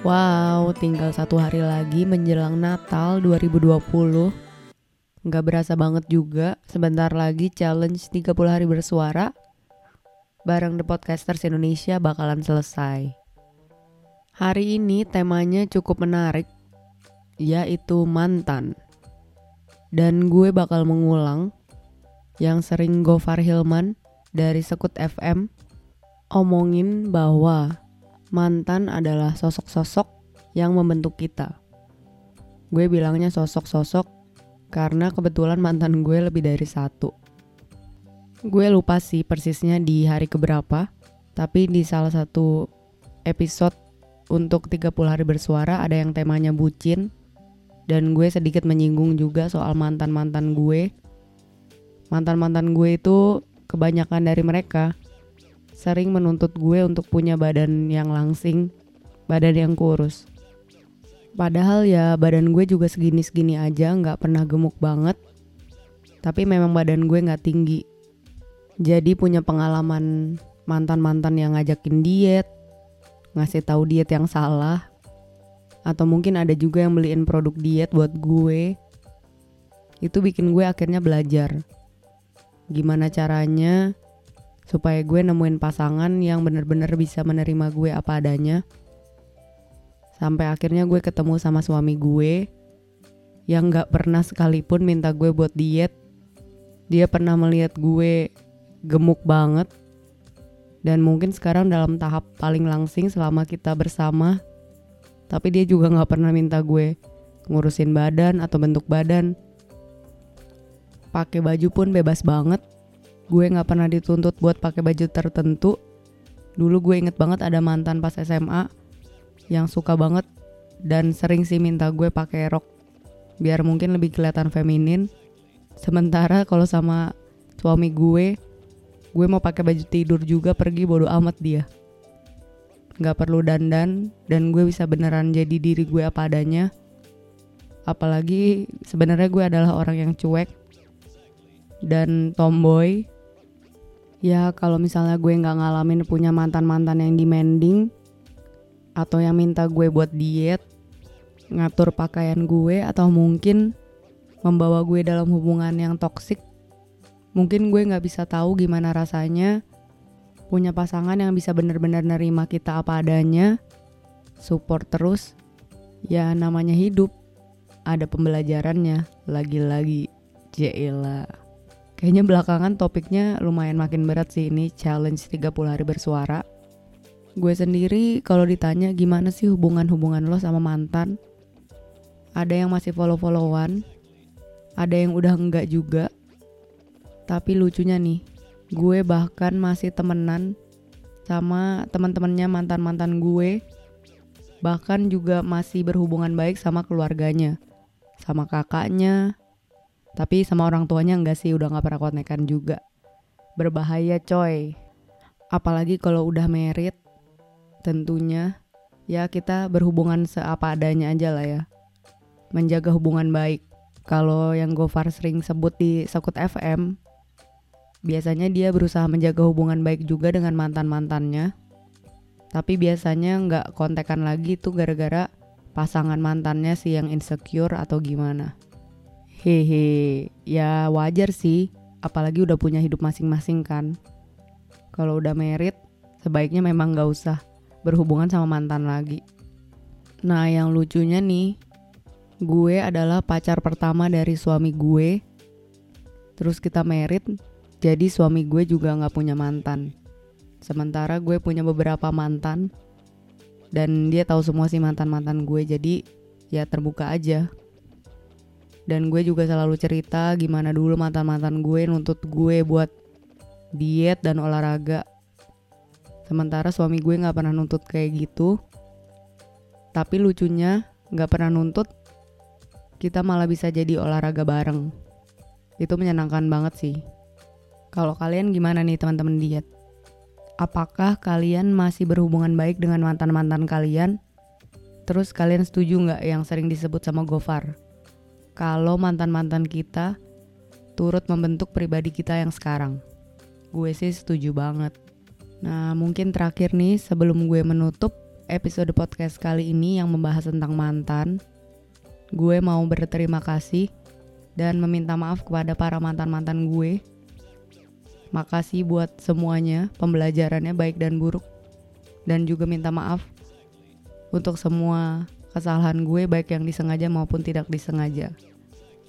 Wow, tinggal satu hari lagi menjelang Natal 2020. Nggak berasa banget juga, sebentar lagi challenge 30 hari bersuara bareng The Podcasters Indonesia bakalan selesai. Hari ini temanya cukup menarik, yaitu mantan. Dan gue bakal mengulang yang sering Gofar Hilman dari Sekut FM omongin bahwa mantan adalah sosok-sosok yang membentuk kita. Gue bilangnya sosok-sosok karena kebetulan mantan gue lebih dari satu. Gue lupa sih persisnya di hari keberapa, tapi di salah satu episode untuk 30 hari bersuara ada yang temanya bucin dan gue sedikit menyinggung juga soal mantan-mantan gue. Mantan-mantan gue itu kebanyakan dari mereka sering menuntut gue untuk punya badan yang langsing, badan yang kurus. Padahal ya badan gue juga segini-segini aja, nggak pernah gemuk banget. Tapi memang badan gue nggak tinggi. Jadi punya pengalaman mantan-mantan yang ngajakin diet, ngasih tahu diet yang salah, atau mungkin ada juga yang beliin produk diet buat gue. Itu bikin gue akhirnya belajar gimana caranya supaya gue nemuin pasangan yang bener-bener bisa menerima gue apa adanya. Sampai akhirnya gue ketemu sama suami gue yang gak pernah sekalipun minta gue buat diet. Dia pernah melihat gue gemuk banget. Dan mungkin sekarang dalam tahap paling langsing selama kita bersama. Tapi dia juga gak pernah minta gue ngurusin badan atau bentuk badan. Pakai baju pun bebas banget gue nggak pernah dituntut buat pakai baju tertentu. Dulu gue inget banget ada mantan pas SMA yang suka banget dan sering sih minta gue pakai rok biar mungkin lebih kelihatan feminin. Sementara kalau sama suami gue gue mau pakai baju tidur juga pergi bodo amat dia. Nggak perlu dandan dan gue bisa beneran jadi diri gue apa adanya. Apalagi sebenarnya gue adalah orang yang cuek dan tomboy ya kalau misalnya gue nggak ngalamin punya mantan-mantan yang demanding atau yang minta gue buat diet ngatur pakaian gue atau mungkin membawa gue dalam hubungan yang toksik mungkin gue nggak bisa tahu gimana rasanya punya pasangan yang bisa benar-benar nerima kita apa adanya support terus ya namanya hidup ada pembelajarannya lagi-lagi Jela. Kayaknya belakangan topiknya lumayan makin berat sih ini challenge 30 hari bersuara. Gue sendiri kalau ditanya gimana sih hubungan-hubungan lo sama mantan? Ada yang masih follow-followan, ada yang udah enggak juga. Tapi lucunya nih, gue bahkan masih temenan sama teman-temannya mantan-mantan gue. Bahkan juga masih berhubungan baik sama keluarganya, sama kakaknya, tapi sama orang tuanya enggak sih, udah gak pernah kontekan juga. Berbahaya coy. Apalagi kalau udah merit, tentunya ya kita berhubungan seapa adanya aja lah ya. Menjaga hubungan baik. Kalau yang Gofar sering sebut di Sekut FM, biasanya dia berusaha menjaga hubungan baik juga dengan mantan-mantannya. Tapi biasanya nggak kontekan lagi tuh gara-gara pasangan mantannya sih yang insecure atau gimana. Hehe, ya wajar sih, apalagi udah punya hidup masing-masing kan. Kalau udah merit, sebaiknya memang gak usah berhubungan sama mantan lagi. Nah yang lucunya nih, gue adalah pacar pertama dari suami gue. Terus kita merit, jadi suami gue juga gak punya mantan. Sementara gue punya beberapa mantan, dan dia tahu semua sih mantan-mantan gue, jadi ya terbuka aja dan gue juga selalu cerita gimana dulu mantan-mantan gue nuntut gue buat diet dan olahraga. Sementara suami gue nggak pernah nuntut kayak gitu. Tapi lucunya nggak pernah nuntut kita malah bisa jadi olahraga bareng. Itu menyenangkan banget sih. Kalau kalian gimana nih teman-teman diet? Apakah kalian masih berhubungan baik dengan mantan-mantan kalian? Terus kalian setuju nggak yang sering disebut sama Gofar kalau mantan-mantan kita turut membentuk pribadi kita yang sekarang. Gue sih setuju banget. Nah, mungkin terakhir nih sebelum gue menutup episode podcast kali ini yang membahas tentang mantan, gue mau berterima kasih dan meminta maaf kepada para mantan-mantan gue. Makasih buat semuanya, pembelajarannya baik dan buruk. Dan juga minta maaf untuk semua kesalahan gue baik yang disengaja maupun tidak disengaja.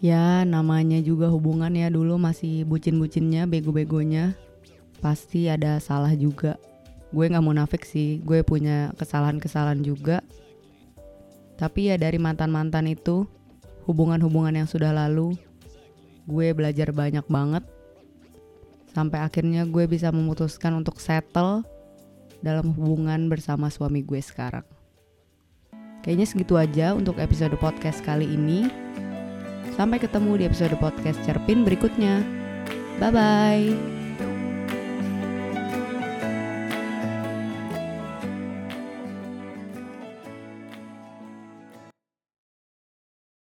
Ya namanya juga hubungan ya dulu masih bucin-bucinnya, bego-begonya. Pasti ada salah juga gue nggak munafik sih gue punya kesalahan-kesalahan juga tapi ya dari mantan-mantan itu hubungan-hubungan yang sudah lalu gue belajar banyak banget sampai akhirnya gue bisa memutuskan untuk settle dalam hubungan bersama suami gue sekarang. Kayaknya segitu aja untuk episode podcast kali ini. Sampai ketemu di episode podcast Cerpin berikutnya. Bye bye.